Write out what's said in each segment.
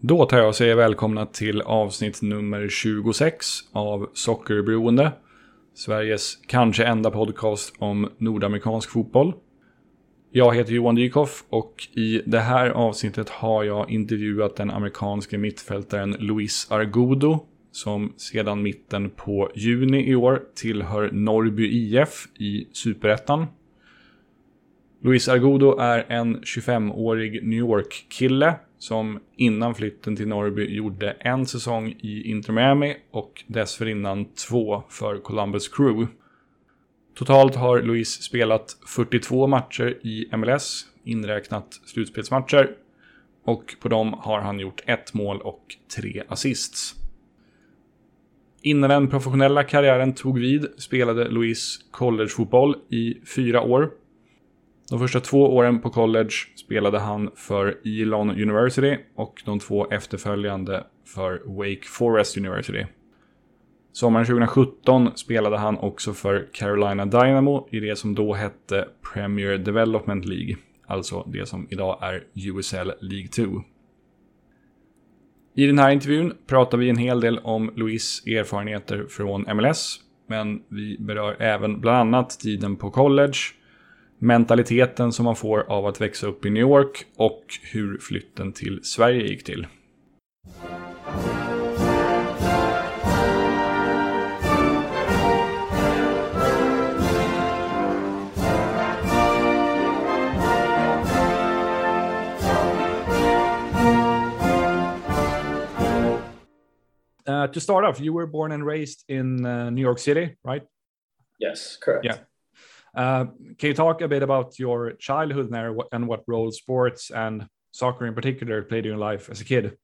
Då tar jag och säger välkomna till avsnitt nummer 26 av Sockerberoende. Sveriges kanske enda podcast om nordamerikansk fotboll. Jag heter Johan Dykhoff och i det här avsnittet har jag intervjuat den amerikanske mittfältaren Luis Argudo som sedan mitten på juni i år tillhör Norrby IF i Superettan. Luis Argudo är en 25-årig New York-kille som innan flytten till Norrby gjorde en säsong i Inter Miami och dessförinnan två för Columbus Crew. Totalt har Luis spelat 42 matcher i MLS, inräknat slutspelsmatcher. Och på dem har han gjort ett mål och tre assists. Innan den professionella karriären tog vid spelade Luis collegefotboll i fyra år. De första två åren på college spelade han för Elon University och de två efterföljande för Wake Forest University. Sommaren 2017 spelade han också för Carolina Dynamo i det som då hette Premier Development League, alltså det som idag är USL League 2. I den här intervjun pratar vi en hel del om Louis erfarenheter från MLS, men vi berör även bland annat tiden på college, mentaliteten som man får av att växa upp i New York och hur flytten till Sverige gick till. Uh, to start off, you were born and raised in uh, New York City, right? Yes, correct. Yeah. Uh, can you talk a bit about your childhood there and what role sports and soccer in particular played in your life as a kid?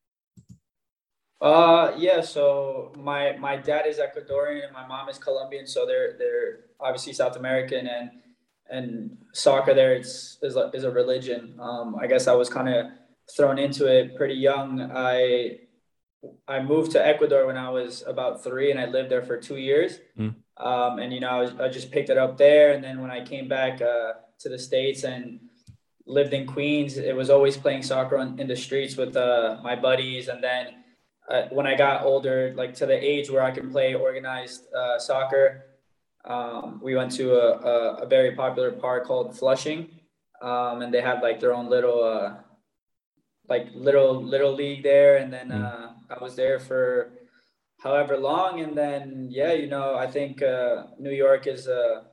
Uh, yeah. So my my dad is Ecuadorian and my mom is Colombian, so they're they're obviously South American and and soccer there is is a, is a religion. Um, I guess I was kind of thrown into it pretty young. I I moved to Ecuador when I was about three, and I lived there for two years. Mm. Um, and you know, I, was, I, just picked it up there. And then when I came back uh, to the states and lived in Queens, it was always playing soccer on, in the streets with uh, my buddies. And then uh, when I got older, like to the age where I can play organized uh, soccer, um, we went to a, a, a, very popular park called Flushing, um, and they have like their own little uh, like little little league there. And then mm. I was there for however long and then yeah you know i think uh, new york is a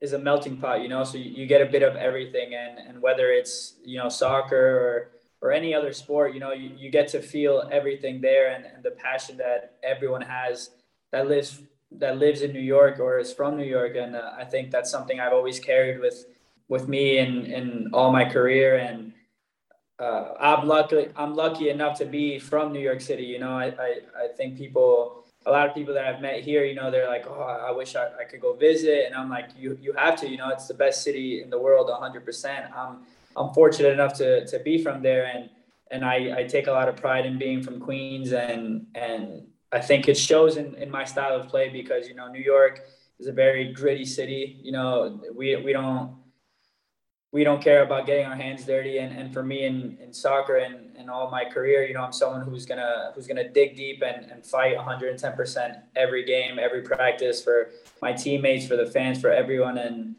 is a melting pot you know so you, you, get a bit of everything and and whether it's you know soccer or or any other sport you know you, you get to feel everything there and, and the passion that everyone has that lives that lives in new york or is from new york and uh, i think that's something i've always carried with with me in in all my career and uh, I'm lucky. I'm lucky enough to be from New York City. You know, I, I, I think people, a lot of people that I've met here, you know, they're like, oh, I wish I, I could go visit, and I'm like, you you have to. You know, it's the best city in the world, 100. percent I'm I'm fortunate enough to to be from there, and and I, I take a lot of pride in being from Queens, and and I think it shows in, in my style of play because you know New York is a very gritty city. You know, we we don't we don't care about getting our hands dirty. And, and for me in, in soccer and, and all my career, you know, I'm someone who's gonna who's gonna dig deep and, and fight 110% every game, every practice for my teammates, for the fans, for everyone. And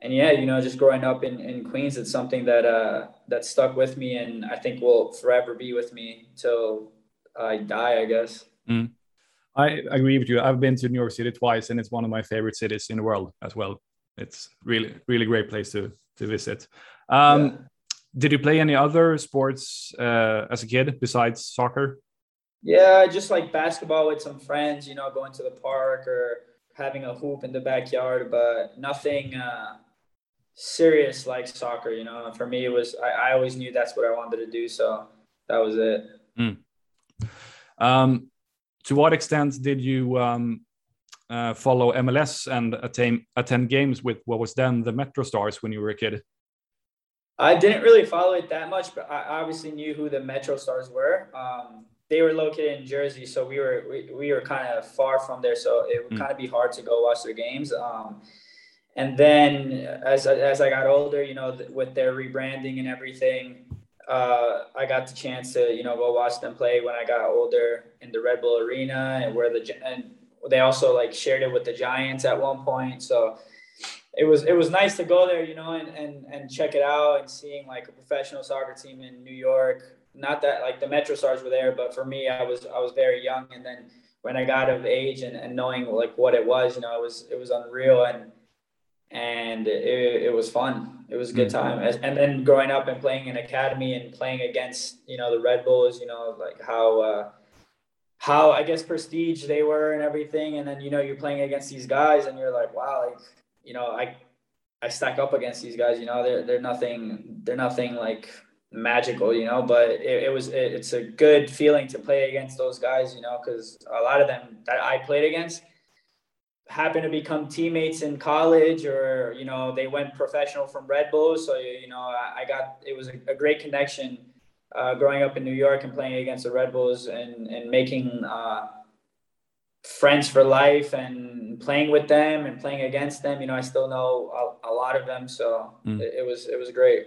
and yeah, you know, just growing up in, in Queens, it's something that uh, that stuck with me, and I think will forever be with me till I die, I guess. Mm. I agree with you. I've been to New York City twice, and it's one of my favorite cities in the world as well. It's really, really great place to to visit. Um, yeah. Did you play any other sports uh, as a kid besides soccer? Yeah, just like basketball with some friends, you know, going to the park or having a hoop in the backyard, but nothing uh, serious like soccer, you know. For me, it was, I, I, always knew that's what I wanted to do. So that was it. Mm. Um, to what extent did you um, uh, follow MLS and attain, attend games with what was then the Metro Stars when you were a kid? I didn't really follow it that much, but I obviously knew who the Metro Stars were. Um, they were located in Jersey, so we were we, we were kind of far from there, so it would mm. kind of be hard to go watch their games. Um, and then as as I got older, you know, with their rebranding and everything, uh, I got the chance to you know go watch them play when I got older in the Red Bull Arena and where the and they also like shared it with the Giants at one point. So it was it was nice to go there, you know, and and and check it out and seeing like a professional soccer team in New York. Not that like the Metro Stars were there, but for me, I was I was very young, and then when I got of age and, and knowing like what it was, you know, it was it was unreal and and it, it was fun. It was a good mm-hmm. time. And then growing up and playing in academy and playing against you know the Red Bulls, you know, like how. Uh, how I guess prestige they were and everything. And then, you know, you're playing against these guys and you're like, wow, like, you know, I, I stack up against these guys, you know, they're, they're nothing, they're nothing like magical, you know, but it, it was, it, it's a good feeling to play against those guys, you know, cause a lot of them that I played against happened to become teammates in college or, you know, they went professional from Red Bull. So, you know, I, I got, it was a, a great connection uh, growing up in New York and playing against the Red Bulls and, and making uh, friends for life and playing with them and playing against them. You know, I still know a, a lot of them, so mm. it, it, was it was great.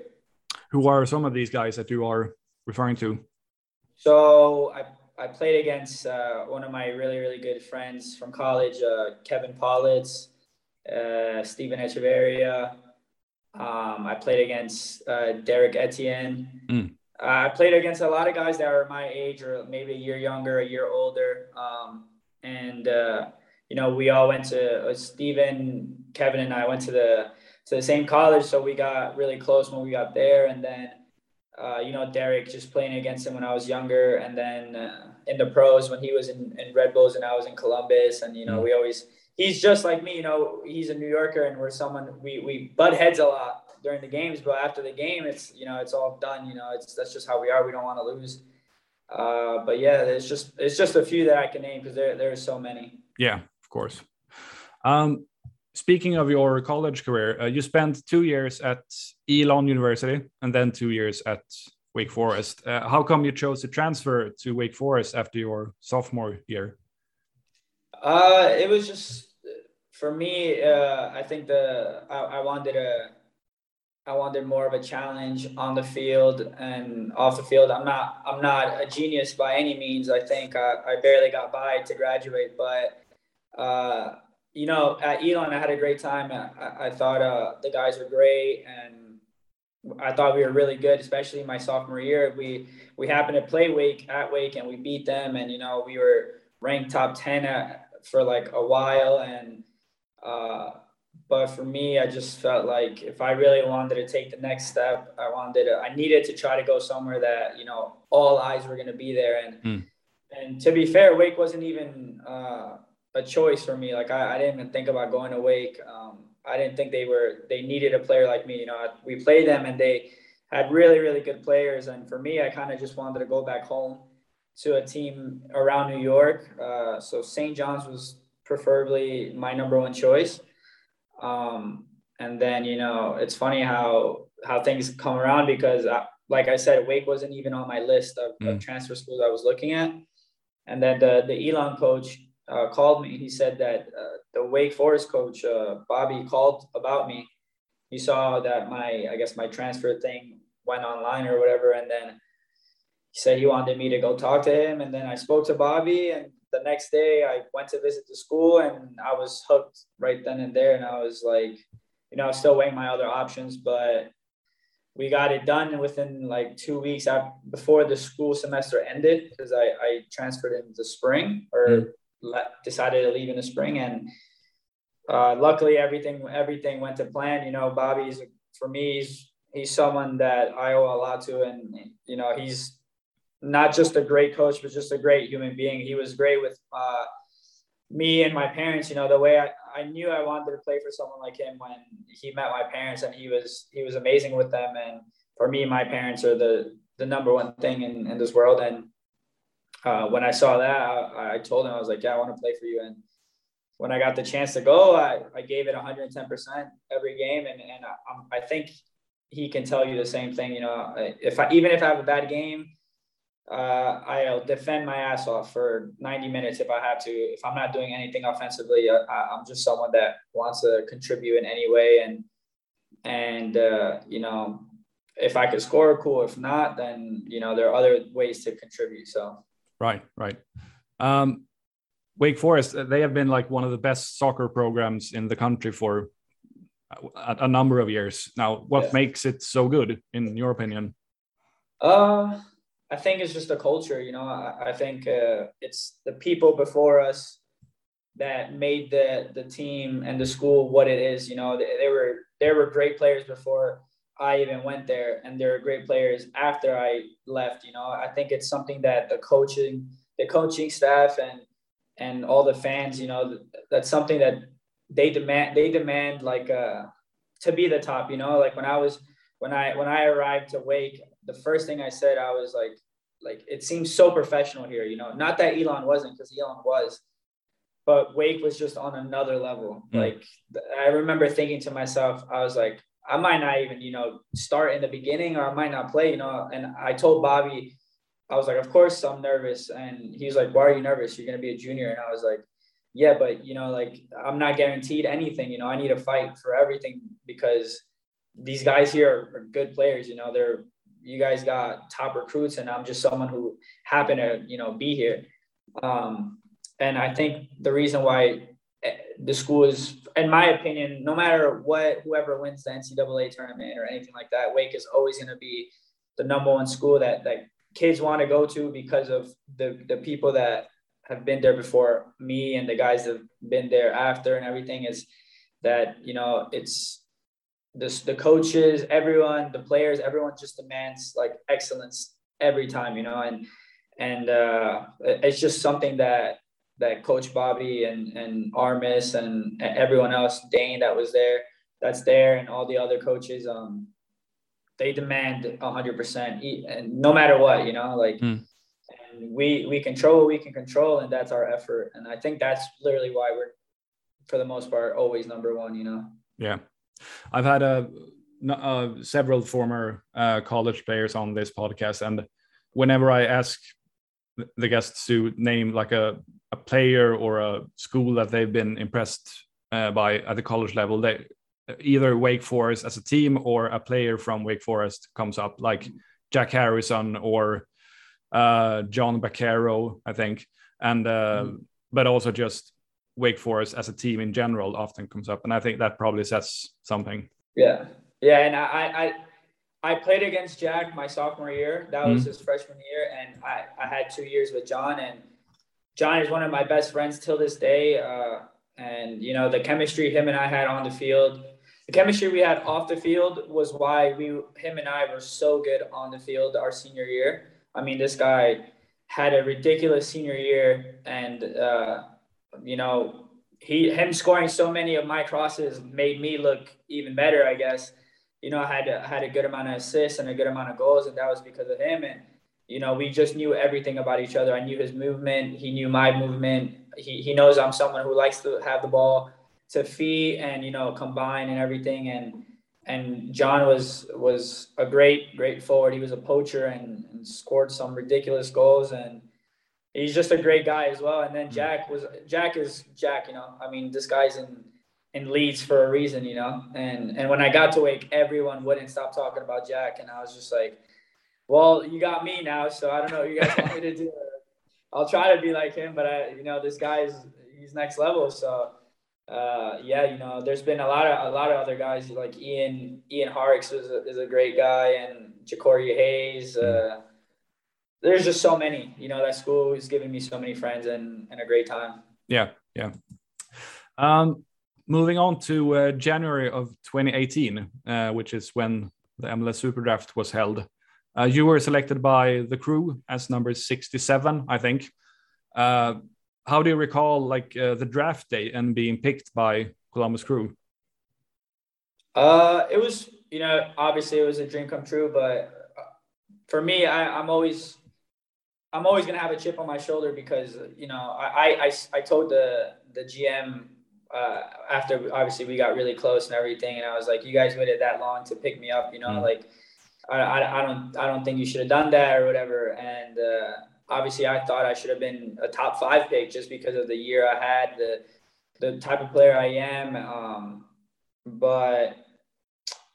Who are some of these guys that you are referring to? So I I played against uh, one of my really really good friends from college, uh, Kevin Politz, uh, Stephen Echeverria. Um, I played against uh, Derek Etienne. Mm. I played against a lot of guys that are my age or maybe a year younger, a year older. Um, and, uh, you know, we all went to uh, Stephen, Kevin, and I went to the to the same college, so we got really close when we got there. And then, uh, you know, Derek just playing against him when I was younger, and then uh, in the pros when he was in, in Red Bulls and I was in Columbus, and you know, mm. we always he's just like me. You know, he's a New Yorker, and we're someone we we butt heads a lot during the games, but after the game, it's you know it's all done. You know, it's that's just how we are. We don't want to lose. Uh, but yeah, it's just it's just a few that I can name because there there are so many. Yeah, of course. Um, speaking of your college career, uh, you spent two years at Elon University and then two years at Wake Forest. Uh, how come you chose to transfer to Wake Forest after your sophomore year? Uh, it was just for me. Uh, I think the I, I wanted to I wanted more of a challenge on the field and off the field. I'm not I'm not a genius by any means. I think I, I barely got by to graduate, but uh, you know, at Elon, I had a great time. I, I thought uh, the guys were great, and I thought we were really good, especially my sophomore year. We we happened to play Wake at Wake, and we beat them, and you know, we were ranked top ten at, for like a while, and uh, but for me, I just felt like if I really wanted to take the next step, I wanted to, I needed to try to go somewhere that, you know, all eyes were going to be there. And, mm. and to be fair, Wake wasn't even uh, a choice for me. Like I, I, didn't even think about going to Wake. Um, I didn't think they were, they needed a player like me. You know, we played them and they had really, really good players. And for me, I kind of just wanted to go back home to a team around New York. Uh, so St. John's was preferably my number one choice. Um, and then you know it's funny how how things come around because I, uh, like I said, Wake wasn't even on my list of, mm. of transfer schools I was looking at. And then the the Elon coach uh, called me. He said that uh, the Wake Forest coach uh, Bobby called about me. He saw that my I guess my transfer thing went online or whatever, and then he said he wanted me to go talk to him. And then I spoke to Bobby, and the next day I went to visit the school and I was hooked right then and there. And I was like, you know, I was still weighing my other options, but we got it done within like two weeks after, before the school semester ended because I, I transferred in the spring or mm. le- decided to leave in the spring. And uh, luckily everything, everything went to plan. You know, Bobby's for me, he's, he's someone that I owe a lot to. And, you know, he's not just a great coach, but just a great human being. He was great with uh, me and my parents. You know, the way I, I knew I wanted to play for someone like him when he met my parents, and he was he was amazing with them. And for me, my parents are the the number one thing in, in this world. And uh, when I saw that, I, I told him I was like, yeah, I want to play for you. And when I got the chance to go, I, I gave it 110% every game. And, and I, I think he can tell you the same thing. You know, if I, even if I have a bad game, uh, I'll defend my ass off for 90 minutes if I have to. If I'm not doing anything offensively, uh, I, am just someone that wants to contribute in any way. And, and, uh, you know, if I could score, cool. If not, then you know there are other ways to contribute. So right, right. Um, Wake Forest, they have been like one of the best soccer programs in the country for a, a number of years now. What yeah. makes it so good, in your opinion? Uh, I think it's just the culture. You know, I, I think uh, it's the people before us that made the the team and the school what it is. You know, they, they were they were great players before I even went there, and they're great players after I left. You know, I think it's something that the coaching, the coaching staff, and and all the fans, you know, that's something that they demand. They demand like uh, to be the top. You know, like when I was when I when I arrived to Wake, the first thing I said, I was like, like it seems so professional here. You know, not that Elon wasn't, because Elon was, but Wake was just on another level. Mm. Like I remember thinking to myself, I was like, I might not even, you know, start in the beginning or I might not play, you know. And I told Bobby, I was like, of course I'm nervous. And he was like, why are you nervous? You're gonna be a junior. And I was like, yeah, but you know, like I'm not guaranteed anything. You know, I need to fight for everything because these guys here are, are good players. You know, they're you guys got top recruits, and I'm just someone who happened to you know be here. Um, and I think the reason why eh, the school is, in my opinion, no matter what, whoever wins the NCAA tournament or anything like that, Wake is always going to be the number one school that that kids want to go to because of the the people that have been there before me and the guys that have been there after and everything is that you know it's this the coaches everyone the players everyone just demands like excellence every time you know and and uh, it's just something that that Coach Bobby and and Armis and everyone else, Dane that was there, that's there, and all the other coaches, um, they demand hundred percent, and no matter what, you know, like, mm. and we we control what we can control, and that's our effort, and I think that's literally why we're, for the most part, always number one, you know. Yeah, I've had a. Uh, several former uh, college players on this podcast, and whenever I ask the guests to name like a, a player or a school that they've been impressed uh, by at the college level. They either Wake Forest as a team or a player from Wake Forest comes up, like Jack Harrison or uh, John Bakero, I think, and uh, mm. but also just Wake Forest as a team in general often comes up, and I think that probably says something. Yeah, yeah, and I, I I played against Jack my sophomore year. That was mm-hmm. his freshman year, and I, I had two years with John. And John is one of my best friends till this day. Uh, and you know the chemistry him and I had on the field, the chemistry we had off the field was why we him and I were so good on the field our senior year. I mean, this guy had a ridiculous senior year, and uh, you know he him scoring so many of my crosses made me look even better, I guess you know, I had a, had a good amount of assists and a good amount of goals, and that was because of him. And you know, we just knew everything about each other. I knew his movement. He knew my movement. He he knows I'm someone who likes to have the ball to feed and you know combine and everything. And and John was was a great great forward. He was a poacher and, and scored some ridiculous goals and he's just a great guy as well. And then mm. Jack was Jack is Jack. You know, I mean, this guy's in in Leeds for a reason, you know. And and when I got to Wake, everyone wouldn't stop talking about Jack, and I was just like, "Well, you got me now, so I don't know what you guys want me to do. I'll try to be like him, but I, you know, this guy's he's next level. So, uh, yeah, you know, there's been a lot of a lot of other guys like Ian Ian Harkes is a, is a great guy, and Jacory Hayes. Uh, there's just so many, you know, that school is giving me so many friends and, and a great time. Yeah, yeah. Um, moving on to uh, January of 2018, uh, which is when the MLS Super Draft was held. Uh, you were selected by the crew as number 67, I think. Uh, how do you recall like uh, the draft day and being picked by Columbus Crew? Uh, it was, you know, obviously it was a dream come true, but for me, I, I'm always I'm always gonna have a chip on my shoulder because you know I I, I told the the GM uh, after obviously we got really close and everything, and I was like, you guys waited that long to pick me up, you know, mm like I, I, I, don't I don't think you should have done that or whatever. And uh, obviously, I thought I should have been a top five pick just because of the year I had, the the type of player I am. Um, but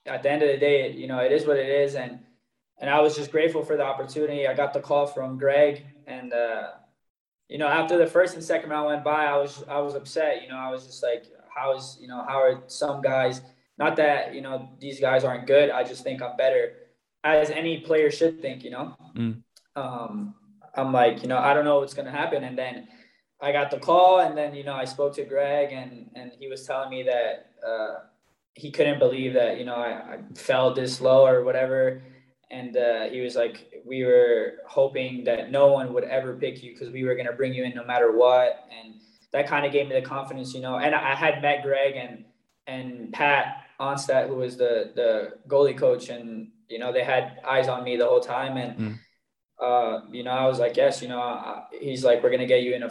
at the end of the day, you know, it is what it is. And, and I was just grateful for the opportunity. I got the call from Greg and, uh, you know, after the first and second round went by, I was, I was upset, you know, I was just like, how is, you know, how are some guys, not that, you know, these guys aren't good. I just think I'm better as any player should think, you know, mm. um, I'm like, you know, I don't know what's going to happen. And then I got the call and then, you know, I spoke to Greg and, and he was telling me that, uh, he couldn't believe that, you know, I, I fell this low or whatever. And uh, he was like, we were hoping that no one would ever pick you because we were going to bring you in no matter what. And that kind of gave me the confidence, you know, and I had met Greg and, and Pat Onstad, who was the, the goalie coach and, you know, they had eyes on me the whole time. And, mm. uh, you know, I was like, yes, you know, I, he's like, we're going to get you in a,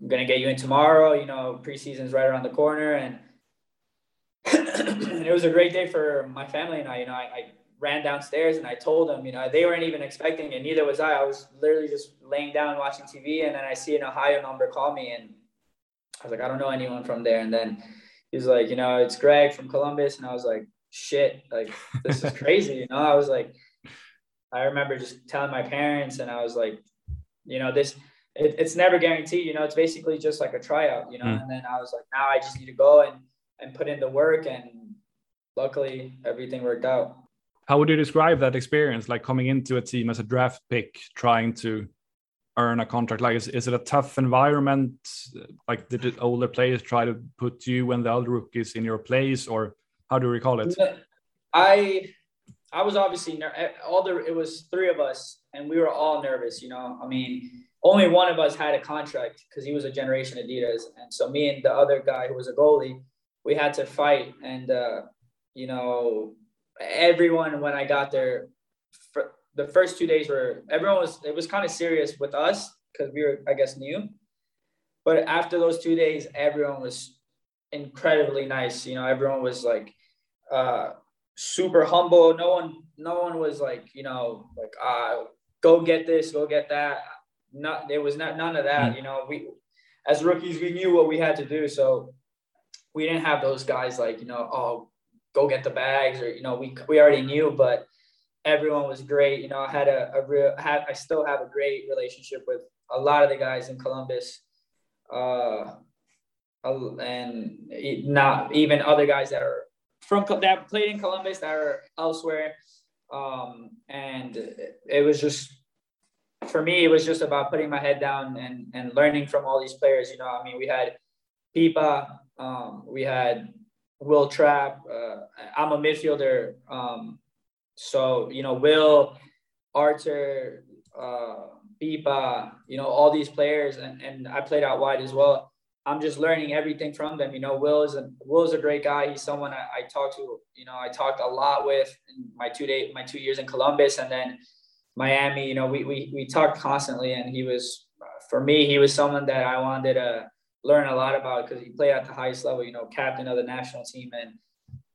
I'm going to get you in tomorrow, you know, preseason's right around the corner. And, and it was a great day for my family and I. You know, I, I, ran downstairs and I told them, you know, they weren't even expecting it. Neither was I. I was literally just laying down watching TV, and then I see an Ohio number call me, and I was like, I don't know anyone from there. And then he's like, you know, it's Greg from Columbus, and I was like, shit, like this is crazy. You know, I was like, I remember just telling my parents, and I was like, you know, this. It, it's never guaranteed, you know. It's basically just like a tryout, you know. Mm. And then I was like, now I just need to go and and put in the work and luckily everything worked out how would you describe that experience like coming into a team as a draft pick trying to earn a contract? Like is, is it a tough environment? Like did the older players try to put you and the other rookies in your place or how do you recall it? I i was obviously all the it was three of us and we were all nervous you know? I mean only one of us had a contract because he was a generation adidas and so me and the other guy who was a goalie we had to fight. And, uh, you know, everyone, when I got there, for the first two days were, everyone was, it was kind of serious with us because we were, I guess, new. But after those two days, everyone was incredibly nice. You know, everyone was like, uh, super humble. No one, no one was like, you know, like, uh, go get this, go get that. Not, there was not none of that. Mm. You know, we, as rookies, we knew what we had to do. So we didn't have those guys like you know oh go get the bags or you know we we already knew but everyone was great. You know i had a, a real had i still have a great relationship with a lot of the guys in columbus uh and not even other guys that are from that played in columbus that are elsewhere. Um and it was just for me it was just about putting my head down and and learning from all these players. You know i mean we had Pipa, um, we had Will Trapp. Uh, I'm a midfielder. Um, so, you know, Will, Artur, uh, Pipa, you know, all these players, and, and I played out wide as well. I'm just learning everything from them. You know, Will is a Will is a great guy. He's someone I, I talked to. You know, I talked a lot with in my two day my two years in Columbus, and then Miami. You know, we we we talked constantly, and he was for me he was someone that I wanted to learn a lot about because he played at the highest level, you know, captain of the national team. And,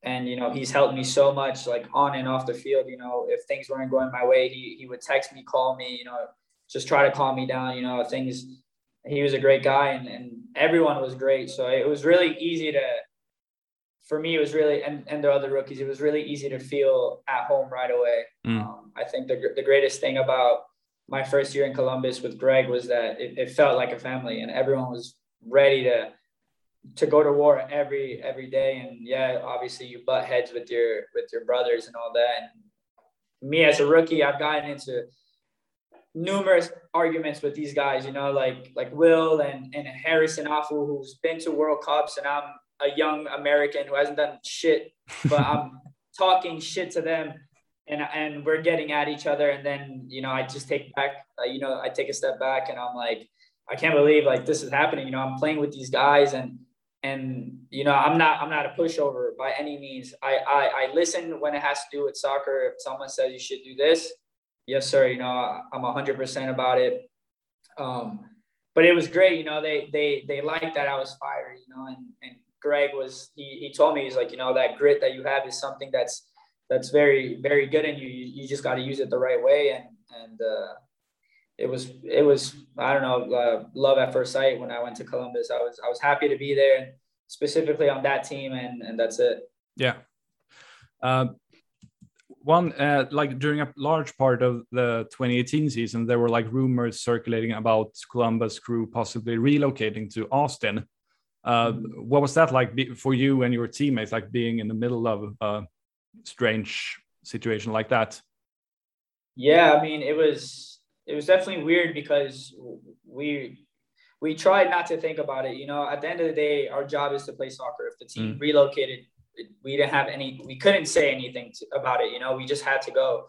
and, you know, he's helped me so much, like on and off the field, you know, if things weren't going my way, he, he would text me, call me, you know, just try to calm me down, you know, things, he was a great guy and, and everyone was great. So it was really easy to, for me, it was really, and, and the other rookies, it was really easy to feel at home right away. Mm. Um, I think the, the greatest thing about my first year in Columbus with Greg was that it, it felt like a family and everyone was ready to to go to war every every day. And yeah obviously you butt heads with your with your brothers and all that. And me as a rookie i've gotten into numerous arguments with these guys you know like like will and and harrison Afful, who's been to world cups and i'm a young american who hasn't done shit but i'm talking shit to them and and we're getting at each other. And then you know i just take back uh, you know i take a step back and i'm like I can't believe like this is happening. You know, I'm playing with these guys and and you know, I'm not I'm not a pushover by any means. I I, I listen when it has to do with soccer. If someone says you should do this, yes, sir. You know, I'm hundred percent about it. Um, but it was great. You know, they they they liked that I was fired. You know, and and Greg was he he told me he's like you know that grit that you have is something that's that's very very good in you. You, you just got to use it the right way and and uh, it was it was I don't know uh, love at first sight when I went to Columbus. I was I was happy to be there, specifically on that team, and and that's it. Yeah. Uh, one uh, like during a large part of the 2018 season there were like rumors circulating about columbus crew possibly relocating to austin uh, what was that like for you and your teammates like being in the middle of a strange situation like that yeah i mean it was it was definitely weird because we we tried not to think about it you know? At the end of the day our job is to play soccer. If the team mm. relocated we didn't have any we couldn't say anything to, about it you know? We just had to go.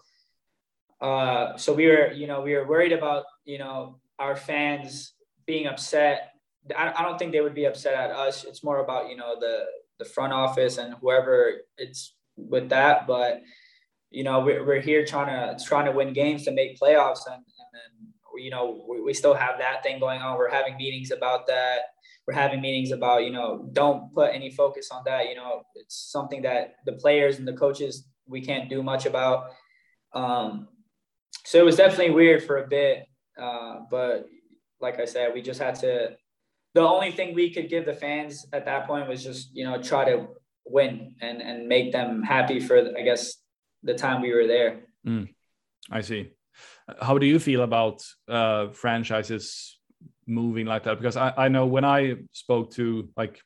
Uh, so we were you know we were worried about you know our fans being upset. I, I don't think they would be upset at us. It's more about you know the the front office and whoever it's with that. But you know we're, we're here trying to trying to win games to make playoffs. And, you know we, we still have that thing going on we're having meetings about that we're having meetings about, you know, don't put any focus on that. You know, it's something that the players and the coaches we can't do much about. Um, so it was definitely weird for a bit, uh, but like I said, we just had to. The only thing we could give the fans at that point was just you know try to win and and make them happy for I guess the time we were there. Mm, I see. How do you feel about uh, franchises moving like that because I, I know when I spoke to like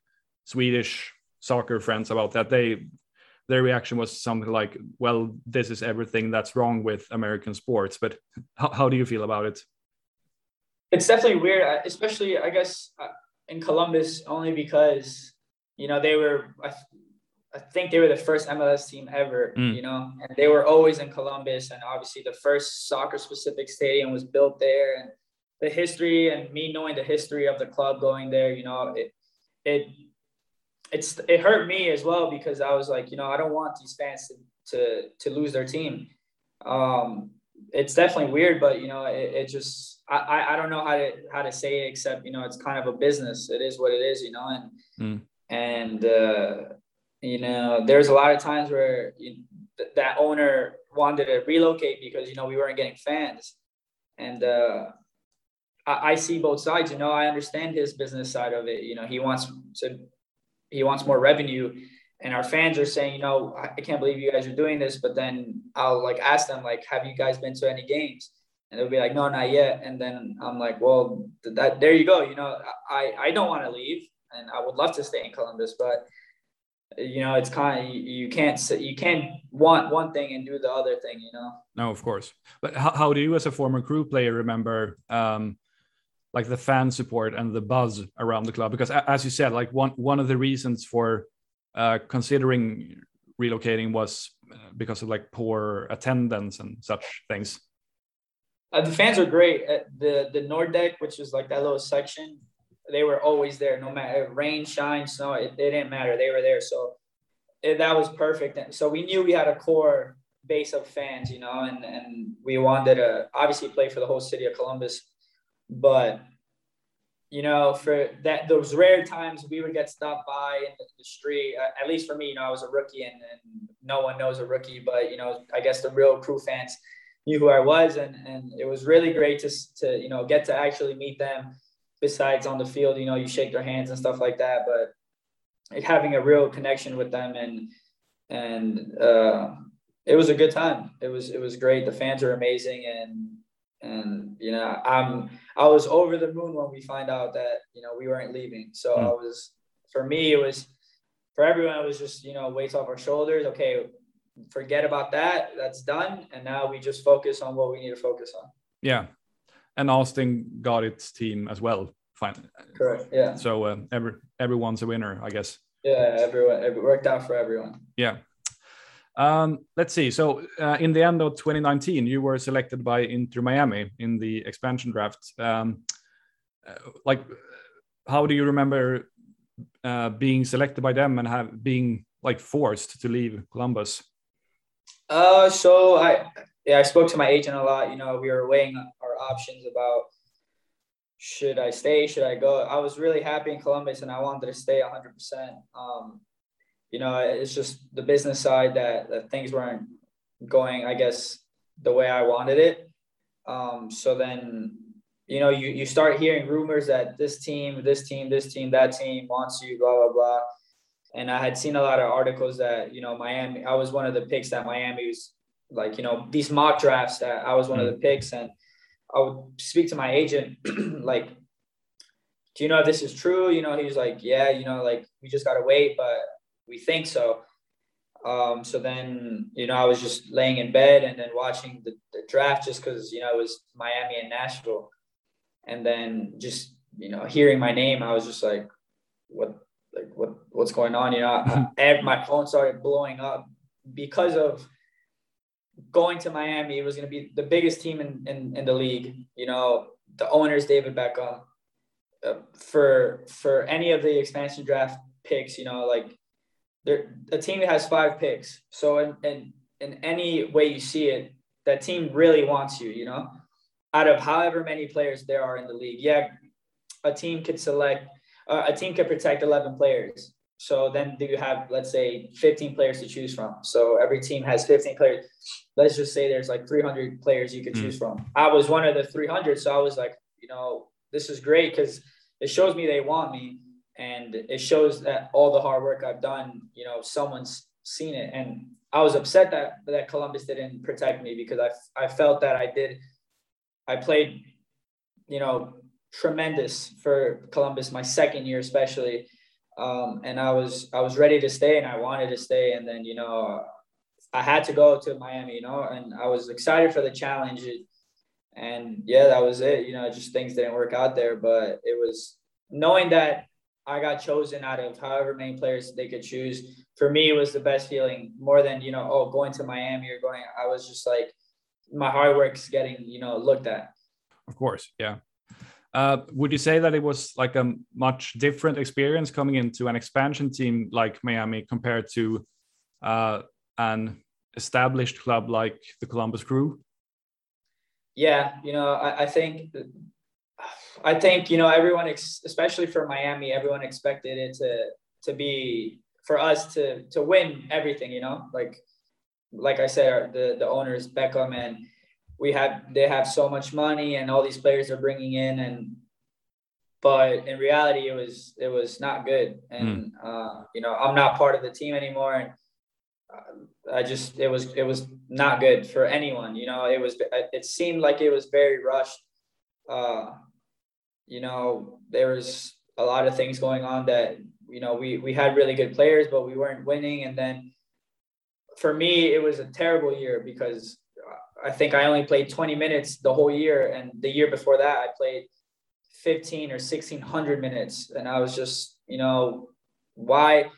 Swedish soccer friends about that, they their reaction was something like, "Well, this is everything that's wrong with American sports." But how, how do you feel about it? It's definitely weird, especially I guess uh, in Columbus, only because you know they were. I, think they were the first MLS team ever, mm. you know, and they were always in Columbus, and obviously the first soccer-specific stadium was built there, and the history and me knowing the history of the club going there, you know, it it it's it hurt me as well because I was like, you know, I don't want these fans to to, to lose their team. Um, it's definitely weird, but you know, it, it just I, I don't know how to how to say it except you know it's kind of a business. It is what it is, you know, and mm. and uh, you know, there's a lot of times where you, th- that owner wanted to relocate because you know we weren't getting fans, and uh, I, I see both sides. You know, I understand his business side of it. You know, he wants to he wants more revenue and our fans are saying, you know, I can't believe you guys are doing this. But then I'll like ask them, like, have you guys been to any games? And they'll be like, no, not yet. And then I'm like, well, that there you go. You know, I I don't want to leave, and I would love to stay in Columbus, but you know, it's kind of you can't you can't want one thing and do the other thing. You know. No, of course. But how, how do you, as a former crew player, remember? Um, like the fan support and the buzz around the club because as you said like one one of the reasons for uh, considering relocating was uh, because of like poor attendance and such things uh, the fans are great the the Nordecke which is like that little section they were always there no matter rain shine snow it, it didn't matter they were there so it, that was perfect And so we knew we had a core base of fans you know and and we wanted to obviously play for the whole city of columbus but you know, for that those rare times we would get stopped by in the, the street. Uh, at least for me, you know, I was a rookie and, and no one knows a rookie, but you know, I guess the real crew fans knew who I was, and and it was really great to to you know get to actually meet them. Besides on the field, you know, you shake their hands and stuff like that, but having a real connection with them and and uh, it was a good time. It was it was great. The fans are amazing, and and you know i'm i was over the moon when we find out that you know we weren't leaving so mm. i was for me it was for everyone it was just you know weights off our shoulders okay forget about that that's done and now we just focus on what we need to focus on yeah and austin got its team as well fine correct yeah so uh, every everyone's a winner i guess yeah everyone it worked out for everyone yeah um, let's see. So, uh, in the end of 2019, you were selected by Inter Miami in the expansion draft. Um, uh, like, how do you remember uh, being selected by them and have being like forced to leave Columbus? Uh, so I yeah, I spoke to my agent a lot. You know, we were weighing options about should I stay, should I go. I was really happy in Columbus, and I wanted to stay 100%. Um, you know, it's just the business side that, that things weren't going, I guess, the way I wanted it. Um, so then, you know, you, you start hearing rumors that this team, this team, this team, that team wants you, blah, blah, blah. And I had seen a lot of articles that, you know, Miami, I was one of the picks that Miami was like you know these mock drafts that I was one mm-hmm. of the picks, and I would speak to my agent like, "Do you know if this is true?" You know, he was like, "Yeah, you know, like we just gotta wait, but we think so." Um, so then, you know, I was just laying in bed and then watching the, the draft just because, you know, it was Miami and Nashville. And then just, you know, hearing my name, I was just like, what, like, what, what's going on? You know, I, my phone started blowing up because of going to Miami. It was going to be the biggest team in, in, in the league. You know, the owners, David Beckham, uh, for, for any of the expansion draft picks, you know, like there a team that has five picks. So in, in in any way you see it, that team really wants you, you know. Out of however many players there are in the league. Yeah, a team could select uh, a team could protect 11 players. So then do you have let's say 15 players to choose from. So every team has 15 players. Let's just say there's like 300 players you could mm. choose from. I was one of the 300, so I was like, you know, this is great cuz it shows me they want me and it shows that all the hard work I've done, you know, someone's seen it. And I was upset that that Columbus didn't protect me because I I felt that I did. I played, you know, tremendous for Columbus my second year especially, um, and I was I was ready to stay and I wanted to stay. And then you know, I had to go to Miami, you know, and I was excited for the challenge. And yeah, that was it. You know, just things didn't work out there, but it was knowing that I got chosen out of however many players they could choose. For me, was the best feeling more than, you know, oh, going to Miami or going, I was just like, my hard work's getting, you know, looked at. Of course. Yeah. Uh, would you say that it was like a much different experience coming into an expansion team like Miami compared to uh, an established club like the Columbus Crew? Yeah, you know, I, I think I think you know everyone, especially for Miami, everyone expected it to to be for us to to win everything. You know, like like I said, the the owners Beckham and we have they have so much money and all these players are bringing in and but in reality it was it was not good and mm. uh, you know I'm not part of the team anymore and uh, I just it was it was not good for anyone you know it was it seemed like it was very rushed uh, you know, there was a lot of things going on that, you know, we, we had really good players, but we weren't winning. And then for me, it was a terrible year because I think I only played 20 minutes the whole year. And the year before that, I played 15 or 1600 minutes. And I was just, you know, why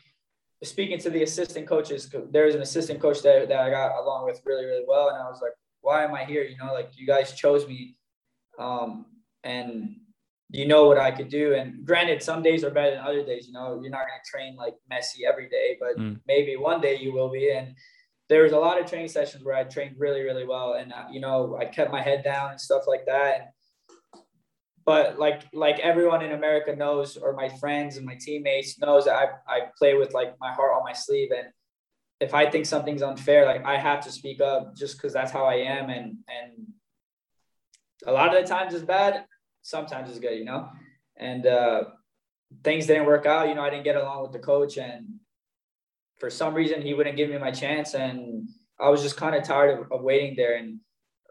speaking to the assistant coaches, there's an assistant coach that, that I got along with really, really well. And I was like, why am I here? You know, like you guys chose me. Um, and you know what I could do. And granted, some days are better than other days. You know, you're not going to train like Messi every day, but mm. maybe one day you will be. And there was a lot of training sessions where I trained really, really well, and uh, you know, I kept my head down and stuff like that. And, but like like everyone in America knows, or my friends and my teammates knows that I I play with like my heart on my sleeve, and if I think something's unfair, like I have to speak up just because that's how I am, and and a lot of the times it's bad sometimes it's good, you know. And uh, things didn't work out. You know, I didn't get along with the coach, and for some reason, he wouldn't give me my chance, and I was just kind of tired of, of, waiting there. And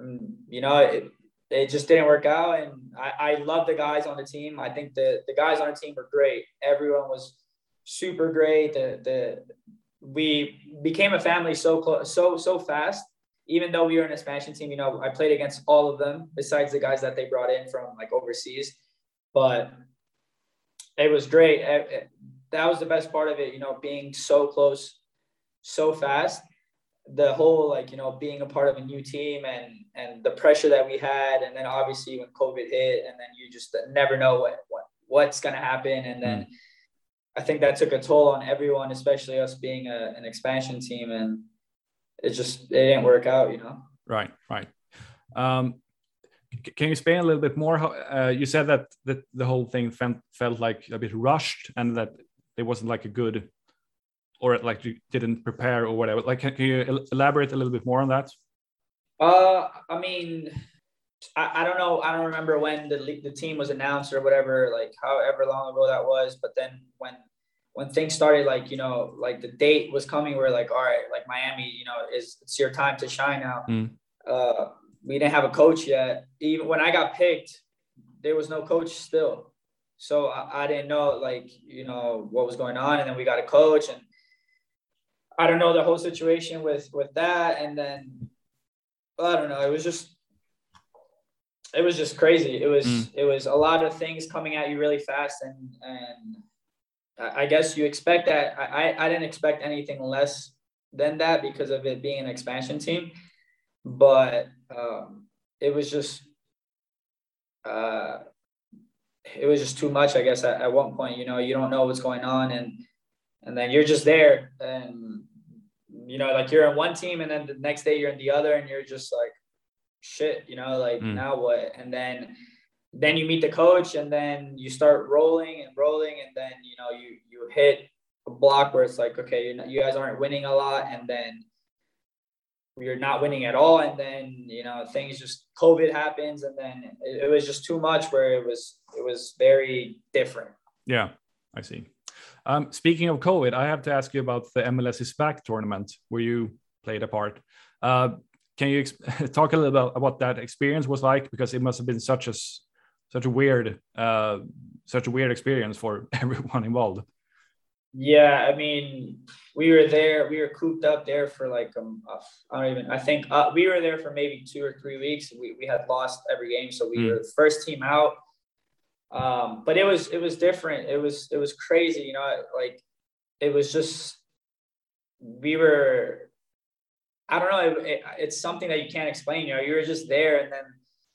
um, you know, it, it just didn't work out. And I, I love the guys on the team. I think the the guys on the team were great. Everyone was super great. The the we became a family so close, so so fast even though we were an expansion team, you know, I played against all of them besides the guys that they brought in from like overseas. But it was great. That was the best part of it, you know, being so close, so fast. The whole like, you know, being a part of a new team and and the pressure that we had, and then obviously when COVID hit, and then you just never know what, what what's gonna happen, and then. Mm. I think that took a toll on everyone, especially us being a, an expansion team. And it just it didn't work out, you know. Right, right. Um, can you explain a little bit more? How, uh, you said that that the whole thing felt, felt like a bit rushed, and that it wasn't like a good, or like you didn't prepare or whatever. Like, can, can you elaborate a little bit more on that? Uh, I mean, I, I don't know. I don't remember when the the team was announced or whatever. Like, however long ago that was. But then when when things started, like you know, like the date was coming, we're like, all right, like Miami, you know, is it's your time to shine now. Mm. Uh, we didn't have a coach yet. Even when I got picked, there was no coach still. So I, I didn't know like, you know, what was going on. And then we got a coach and I don't know the whole situation with with that. And then I don't know. It was just it was just crazy. It was mm. it was a lot of things coming at you really fast and and I guess you expect that. I, I didn't expect anything less than that because of it being an expansion team, but um, it was just uh, it was just too much. I guess at, at one point, you know, you don't know what's going on, and and then you're just there, and you know, like you're in one team, and then the next day you're in the other, and you're just like, shit, you know, like mm. now what? And then then you meet the coach and then you start rolling and rolling and then you know you you hit a block where it's like okay not, you guys aren't winning a lot and then you're not winning at all. And then you know things just covid happens and then it, it was just too much where it was it was very different. Yeah i see. Um, speaking of covid i have to ask you about the mls is back tournament where you played a part. Uh, can you talk a little bit about what that experience was like? Because it must have been such a such a weird uh, such a weird experience for everyone involved. Yeah, I mean, we were there. We were cooped up there for like um, I don't even. I think uh, we were there for maybe two or three weeks. We we had lost every game, so we mm. were the first team out. Um, but it was it was different. It was it was crazy. You know, like it was just we were. I don't know. It, it, it's something that you can't explain. You know, you were just there, and then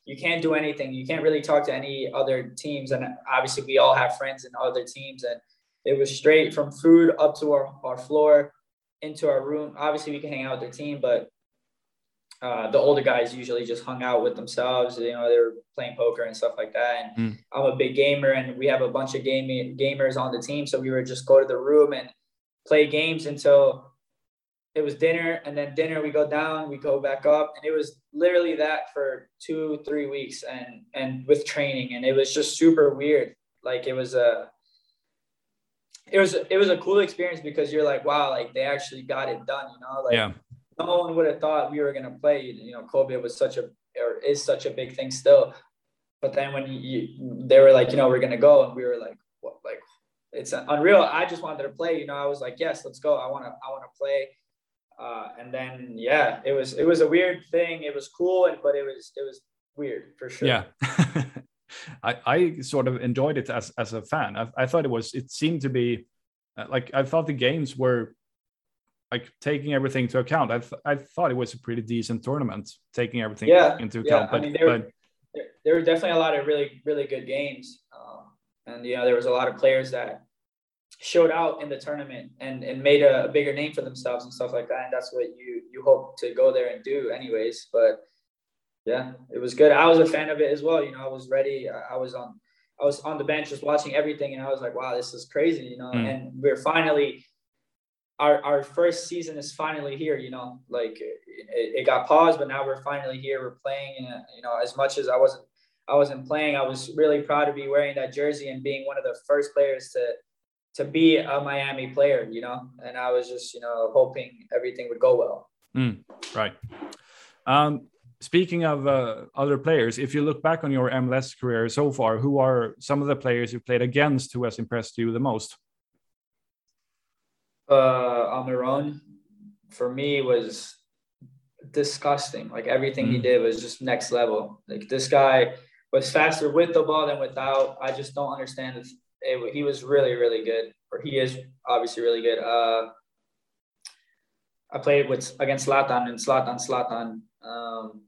you can't do anything. You can't really talk to any other teams. And obviously, we all have friends in other teams. And it was straight from food up to our, our floor into our room. Obviously, we can hang out with their team, but uh, the older guys usually just hung out with themselves. You know, they were playing poker and stuff like that. And mm. I'm a big gamer, and we have a bunch of gaming gamers on the team. So we would just go to the room and play games until it was dinner and then dinner we go down we go back up and it was literally that for two three weeks and and with training and it was just super weird like it was a it was it was a cool experience because you're like wow like they actually got it done you know like yeah. no one would have thought we were gonna play you know covid was such a or is such a big thing still but then when you, they were like you know we're gonna go and we were like what like it's unreal i just wanted to play you know i was like yes let's go i want to i want to play uh, and then yeah, it was it was a weird thing. It was cool, and but it was it was weird for sure. Yeah. I, I sort of enjoyed it as, as a fan. I, I thought it was, it seemed to be uh, like, I thought the games were like taking everything to account. I, th- I thought it was a pretty decent tournament, taking everything yeah, into account. Yeah. But, I mean, there, but, there, there, were definitely a lot of really, really good games. Um, and, you know, there was a lot of players that showed out in the tournament and, and made a, a, bigger name for themselves and stuff like that. And that's what you you hope to go there and do anyways. But yeah, it was good. I was a fan of it as well. You know, I was ready. I, was on I was on the bench just watching everything and I was like, wow, this is crazy, you know. Mm. And we're finally our, our first season is finally here, you know, like it, it got paused, but now we're finally here. We're playing, and you know, as much as I wasn't, I wasn't playing, I was really proud to be wearing that jersey and being one of the first players to to be a Miami player, you know, and I was just, you know, hoping everything would go well. Mm, right. Um, speaking of uh, other players, if you look back on your MLS career so far, who are some of the players you played against who has impressed you the most? Uh, Almiron, for me, was disgusting. Like everything mm. he did was just next level. Like this guy was faster with the ball than without. I just don't understand it, he was really, really good, or he is obviously really good. Uh, I played with against Zlatan and Zlatan, Zlatan. Um,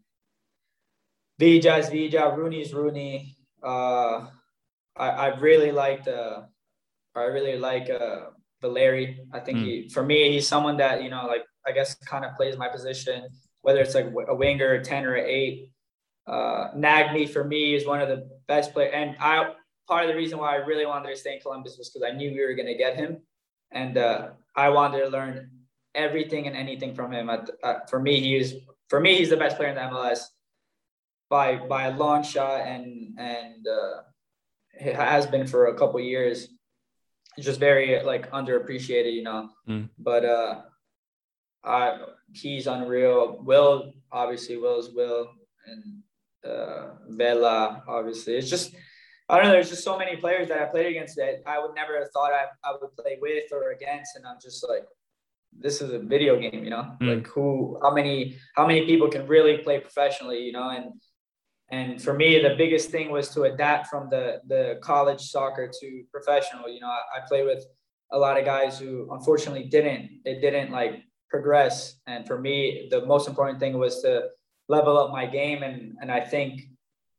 Villa's Villa, Rooney's Rooney. Uh, I, I really liked. Uh, I really like uh, Valeri. I think mm. he, for me, he's someone that you know, like I guess, kind of plays my position, whether it's like a winger, a ten, or an eight. Uh, Nagbe for me is one of the best players, and I part of the reason why I really wanted to stay in Columbus was because I knew we were going to get him, and uh, I wanted to learn everything and anything from him. uh, for me, he is for me he's the best player in the MLS by by a long shot, and and uh, it has been for a couple years. just very like underappreciated, you know. Mm. But uh, I he's unreal. Will obviously Will's Will and uh, Vela obviously. It's just I don't know. There's just so many players that I played against that I would never have thought I, I would play with or against, and I'm just like, this is a video game, you know. Mm. Like who, how many, how many people can really play professionally, you know? And and for me, the biggest thing was to adapt from the the college soccer to professional. You know, I, I play with a lot of guys who unfortunately didn't. It didn't like progress. And for me, the most important thing was to level up my game. And and I think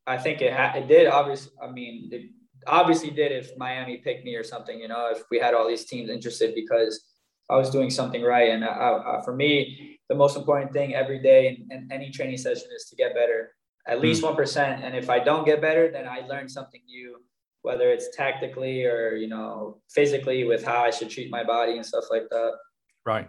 I think it ha- it did. Obviously, I mean, it obviously did if Miami picked me or something. You know, if we had all these teams interested because I was doing something right. And I, I, for me, the most important thing every day in any training session is to get better, at least hmm. one percent. And if I don't get better, then I learn something new, whether it's tactically or you know physically with how I should treat my body and stuff like that. Right.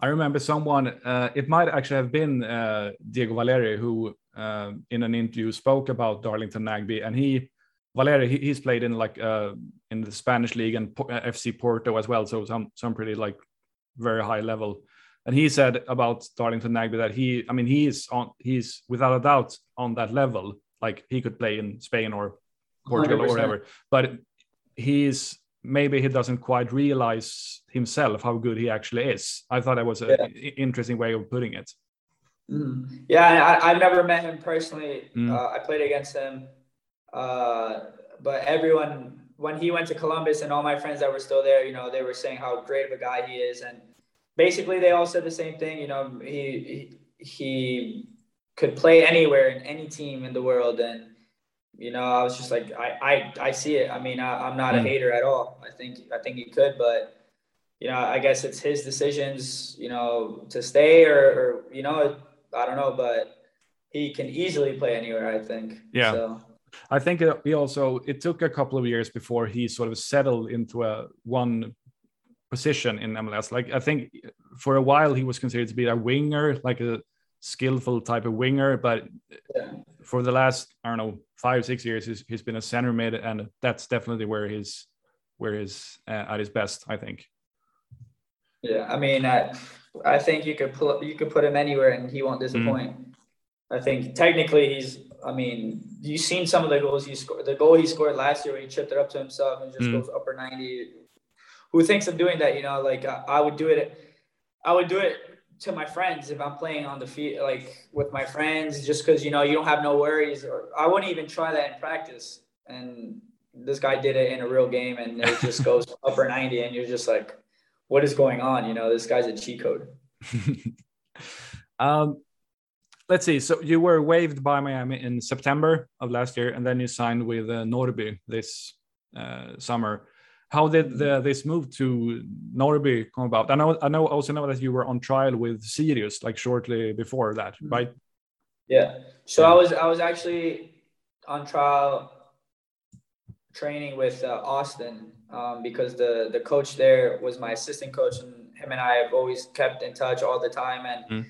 I remember someone, uh, it might actually have been uh, Diego Valeri, who uh, in an interview spoke about Darlington Nagbe, and he, Valeri, he, he's played in like uh, in the Spanish league and uh, FC Porto as well, so some some pretty like very high level. And he said about Darlington Nagbe that he, I mean, he's on, he's without a doubt on that level. Like he could play in Spain or Portugal 100%. or whatever, but he's maybe he doesn't quite realize himself how good he actually is. I thought that was an yeah. interesting way of putting it. Mm. Yeah, I, have never met him personally. Mm. Uh, I played against him, uh, but everyone when he went to Columbus and all my friends that were still there, you know, they were saying how great of a guy he is, and basically they all said the same thing. You know, he he, could play anywhere in any team in the world, and you know, I was just like, I, I, I see it. I mean, I, am not a hmm. hater at all. I think, I think he could, but you know, I guess it's his decisions, you know, to stay or, or you know, I don't know, but he can easily play anywhere. I think. Yeah. So. I think he also it took a couple of years before he sort of settled into a one position in MLS. Like I think for a while he was considered to be a winger, like a skillful type of winger, but yeah. for the last I don't know five six years he's, he's been a center mid, and that's definitely where he's where he's uh, at his best. I think. Yeah, I mean, I, I think you could pull you could put him anywhere and he won't disappoint. Mm. I think technically he's. I mean, you've seen some of the goals he scored. The goal he scored last year, where he chipped it up to himself and just mm. goes upper ninety. Who thinks of doing that? You know, like I, I would do it. I would do it to my friends if I'm playing on the field, like with my friends, just because you know you don't have no worries. Or I wouldn't even try that in practice. And this guy did it in a real game, and it just goes upper ninety, and you're just like, what is going on? You know, this guy's a cheat code. um, let's see. So you were waived by Miami in September of last year, and then you signed with uh, Norrby this uh, summer. How did the, this move to Norrby come about? I know, I know, also know that you were on trial with Sirius like shortly before that, mm-hmm. right? Yeah. So yeah. I was, I was actually on trial training with uh, Austin um, because the the coach there was my assistant coach, and him and I have always kept in touch all the time. And mm.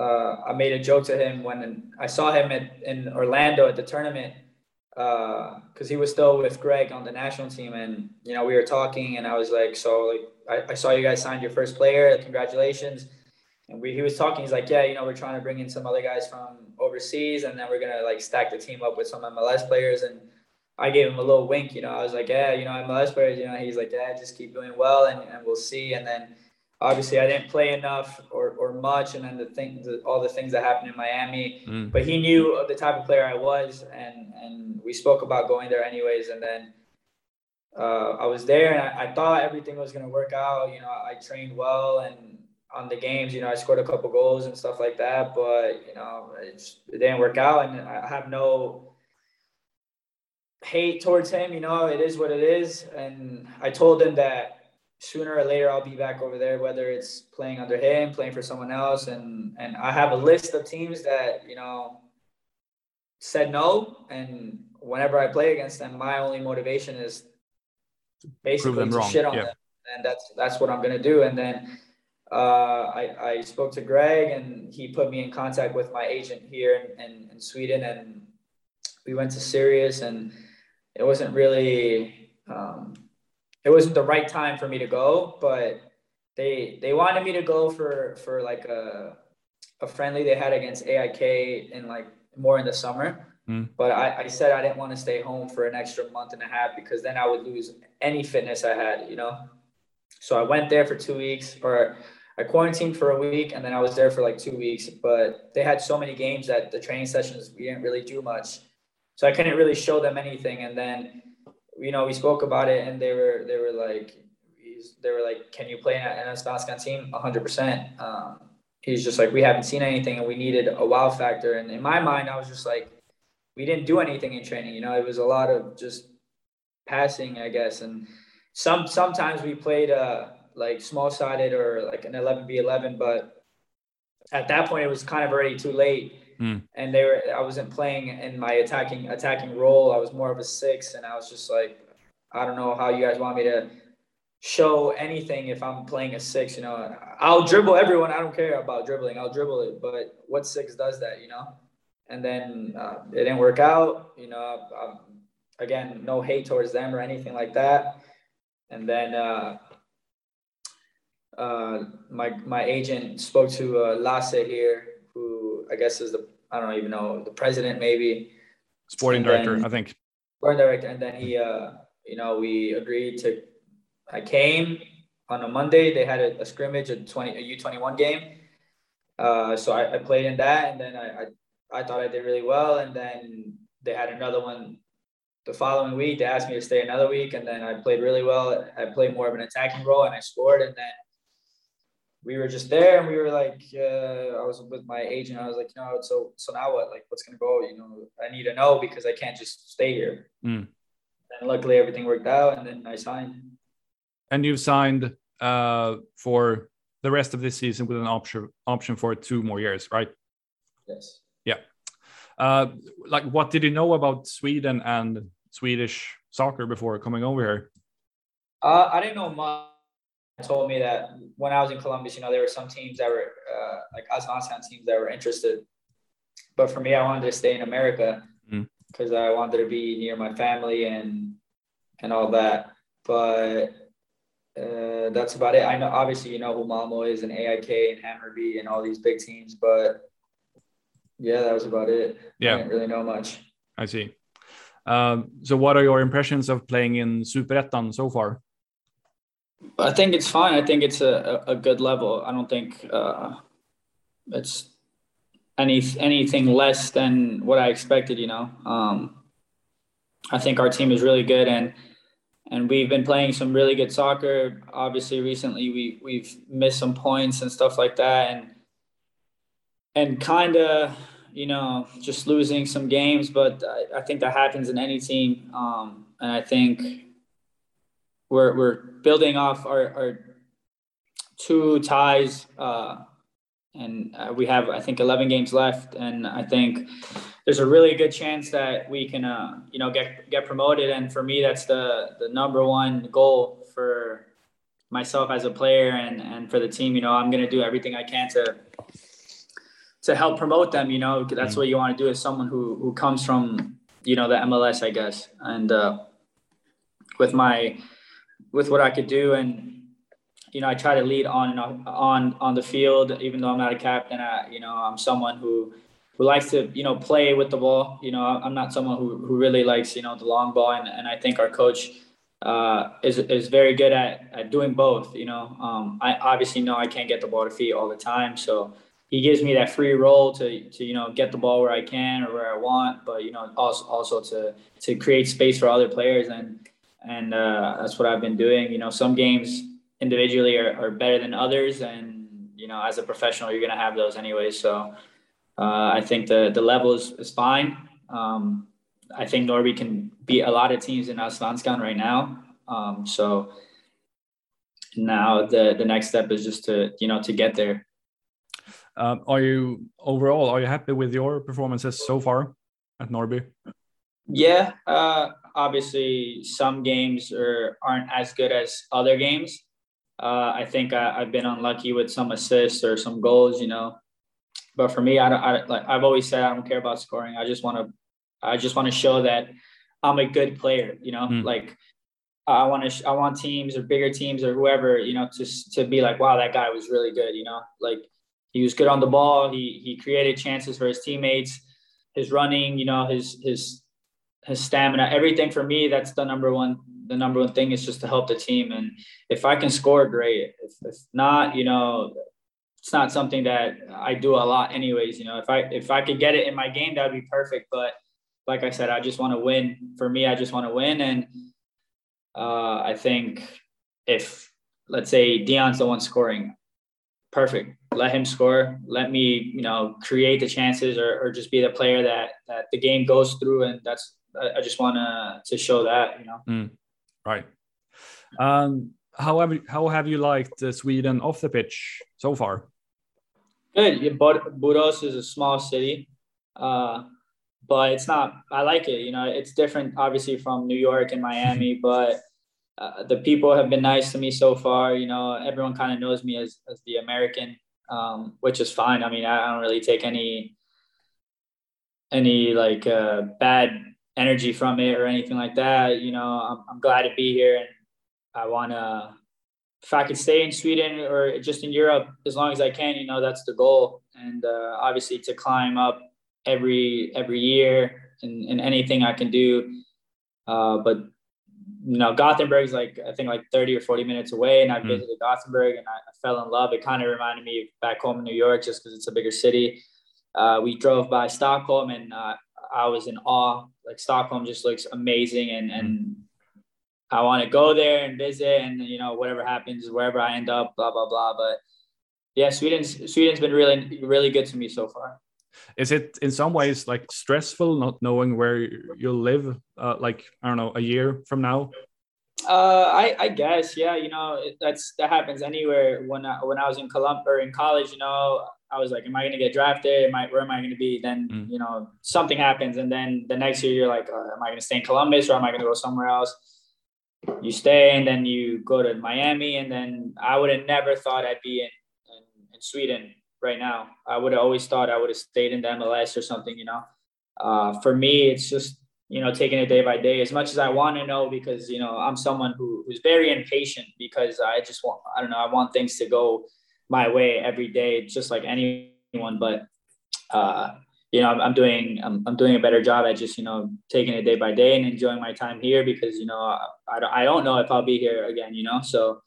uh, I made a joke to him when I saw him at, in Orlando at the tournament because uh, he was still with Greg on the national team, and you know we were talking, and I was like, so like I, I saw you guys signed your first player, congratulations. And we, he was talking. He's like, yeah, you know, we're trying to bring in some other guys from overseas, and then we're gonna like stack the team up with some MLS players. And I gave him a little wink. You know, I was like, yeah, you know, MLS players. You know, he's like, yeah, just keep doing well, and, and we'll see. And then obviously I didn't play enough or, or much, and then the things, all the things that happened in Miami. Mm. But he knew the type of player I was, and and we spoke about going there anyways. And then uh, I was there, and I, I thought everything was gonna work out. You know, I trained well, and on the games, you know, I scored a couple goals and stuff like that. But you know, it, just, it didn't work out, and I have no hate towards him. You know, it is what it is, and I told him that sooner or later I'll be back over there, whether it's playing under him, playing for someone else, and and I have a list of teams that you know said no, and whenever I play against them, my only motivation is basically to wrong. shit on yeah. them, and that's that's what I'm gonna do. And then uh, I I spoke to Greg, and he put me in contact with my agent here in, in, in Sweden, and we went to Sirius, and it wasn't really. Um, it wasn't the right time for me to go, but they they wanted me to go for for like a a friendly they had against AIK in like more in the summer. Mm. But I, I said I didn't want to stay home for an extra month and a half because then I would lose any fitness I had, you know. So I went there for two weeks, or I quarantined for a week, and then I was there for like two weeks. But they had so many games that the training sessions we didn't really do much, so I couldn't really show them anything. And then, you know, we spoke about it, and they were they were like, they were like, "Can you play an Svenskan team?" 100. Um, percent He's just like, "We haven't seen anything, and we needed a wow factor." And in my mind, I was just like, "We didn't do anything in training. You know, it was a lot of just passing, I guess, and." some sometimes we played uh like small sided or like an 11v11 but at that point it was kind of already too late mm. and they were i wasn't playing in my attacking attacking role. I was more of a six and i was just like i don't know how you guys want me to show anything if i'm playing a six you know? I'll dribble everyone. I don't care about dribbling. I'll dribble it but what six does that you know? And then uh, it didn't work out you know? I'm, again no hate towards them or anything like that. And then uh, uh, my my agent spoke to uh, Lasse here, who I guess is the I don't even know the president maybe. Sporting and director, then, I think. Sporting director, and then he, uh, you know, we agreed to. I came on a Monday. They had a, a scrimmage, a twenty, a U twenty one game. Uh, so I, I, played in that, and then I, I I thought I did really well, and then they had another one the following week they asked me to stay another week and then i played really well i played more of an attacking role and i scored and then we were just there and we were like uh, i was with my agent. I was like you know so so now what? Like what's gonna go? You know i need to know because i can't just stay here. Mm. and luckily everything worked out and then i signed. And you've signed uh, for the rest of this season with an option option for two more years right? Yes. Yeah. Uh, like what did you know about sweden and Swedish soccer before coming over here? Uh, I didn't know much. Told me that when I was in Columbus, you know, there were some teams that were uh, like Allsvenskan teams that were interested. But for me, I wanted to stay in America because mm. I wanted to be near my family and and all that. But uh, that's about it. I know, obviously, you know who Malmo is and AIK and Hammarby and all these big teams, but yeah, that was about it. Yeah, I didn't really know much. I see. Um, so, what are your impressions of playing in Superettan so far? I think it's fine. I think it's a, a good level. I don't think uh, it's any anything less than what I expected. You know, um, I think our team is really good, and and we've been playing some really good soccer. Obviously, recently we we've missed some points and stuff like that, and and kind of you know, just losing some games, but I, I think that happens in any team. Um, and I think we're, we're building off our, our two ties, uh, and uh, we have, I think, 11 games left. And I think there's a really good chance that we can, uh, you know, get, get promoted. And for me, that's the, the number one goal for myself as a player and, and for the team. You know, I'm going to do everything I can to, to help promote them. You know, that's mm-hmm. what you want to do as someone who who comes from you know the MLS, I guess. And uh, with my with what I could do, and you know, I try to lead on and on on the field, even though I'm not a captain. I, you know, I'm someone who who likes to you know play with the ball. You know, I'm not someone who who really likes you know the long ball, and, and I think our coach. Uh, is is very good at, at doing both. You know, um, I obviously know I can't get the ball to feet all the time, so he gives me that free role to, to you know get the ball where I can or where I want, but you know also also to to create space for other players and and uh, that's what I've been doing. You know, some games individually are, are better than others, and you know as a professional you're gonna have those anyway. So uh, I think the the level is, is fine. Um, I think Norrby can beat a lot of teams in Allsvenskan right now. Um, so now the the next step is just to you know to get there um, are you overall are you happy with your performances so far at Norrby? Yeah, uh, obviously some games are aren't as good as other games. Uh, I think I, have been unlucky with some assists or some goals, you know. But for me, I don't. I, like I've always said, I don't care about scoring. I just want to, I just want to show that I'm a good player. You know, mm. like I want to I want teams or bigger teams or whoever you know to to be like, wow, that guy was really good. You know, like he was good on the ball. He he created chances for his teammates. His running, you know, his his his stamina, everything for me. That's the number one. The number one thing is just to help the team. And if I can score, great. If, if not, you know, it's not something that I do a lot, anyways. You know, if I if I could get it in my game, that would be perfect. But like I said, I just want to win. For me, I just want to win, and uh, I think if let's say Dion's the one scoring, perfect. Let him score. Let me, you know, create the chances or, or just be the player that that the game goes through, and that's I, I just want to to show that, you know. Mm, right. Um, how have you, how have you liked uh, Sweden off the pitch so far? Good. But Borås is a small city, uh, but it's not. I like it. You know, it's different, obviously, from New York and Miami, but uh, the people have been nice to me so far. You know, everyone kind of knows me as, as the American, um, which is fine. I mean, I, I, don't really take any any like uh, bad energy from it or anything like that. You know, I'm, I'm glad to be here, and I want to. If I could stay in Sweden or just in Europe as long as I can, you know, that's the goal. And uh, obviously, to climb up every every year and, and anything I can do. Uh, but you know, Gothenburg is like I think like 30 or 40 minutes away, and I mm. visited Gothenburg and I, I, fell in love. It kind of reminded me of back home in New York, just because it's a bigger city. Uh, we drove by Stockholm, and uh, I was in awe. Like Stockholm just looks amazing, and and mm. I want to go there and visit, and you know whatever happens, wherever I end up, blah blah blah. But yeah, Sweden's Sweden's been really really good to me so far. Is it in some ways like stressful not knowing where you'll live? Uh, like I don't know, a year from now. Uh, I, I guess yeah. You know that's that happens anywhere. When I, when I was in Columbia or in college, you know, I was like, am I going to get drafted? Am I where am I going to be? Then mm. you know something happens, and then the next year you're like, uh, am I going to stay in Columbus or am I going to go somewhere else? You stay, and then you go to Miami, and then I would have never thought I'd be in, in, in Sweden right now. I would have always thought I would have stayed in the MLS or something, you know. Uh, for me, it's just, you know, taking it day by day as much as I want to know because, you know, I'm someone who, who's very impatient because I just want, I don't know, I want things to go my way every day, just like anyone. But, uh, you know, I'm, I'm doing, I'm, I'm doing a better job at just, you know, taking it day by day and enjoying my time here because, you know, I, I don't know if I'll be here again, you know, so,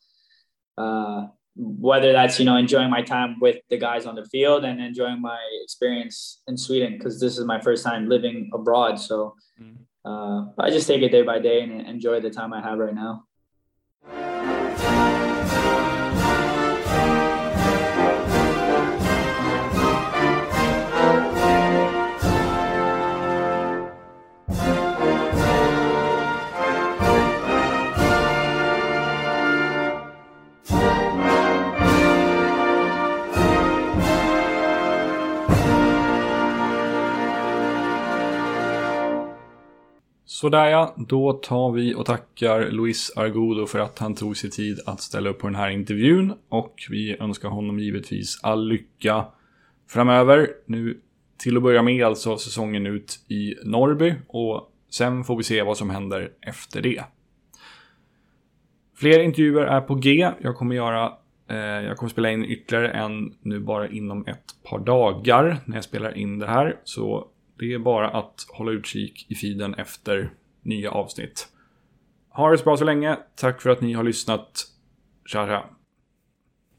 uh, whether that's you know enjoying my time with the guys on the field and enjoying my experience in Sweden because this is my first time living abroad. So mm. uh, I just take it day by day and enjoy the time I have right now. Sådär ja, då tar vi och tackar Luis Argudo för att han tog sig tid att ställa upp på den här intervjun. Och vi önskar honom givetvis all lycka framöver. Nu till att börja med alltså säsongen ut i Norrby och sen får vi se vad som händer efter det. Fler intervjuer är på G. Jag kommer göra eh, jag kommer spela in ytterligare en nu bara inom ett par dagar när jag spelar in det här. Så det är bara att hålla utkik i feeden efter nya avsnitt. Ha det så bra så länge. Tack för att ni har lyssnat. Tja, tja.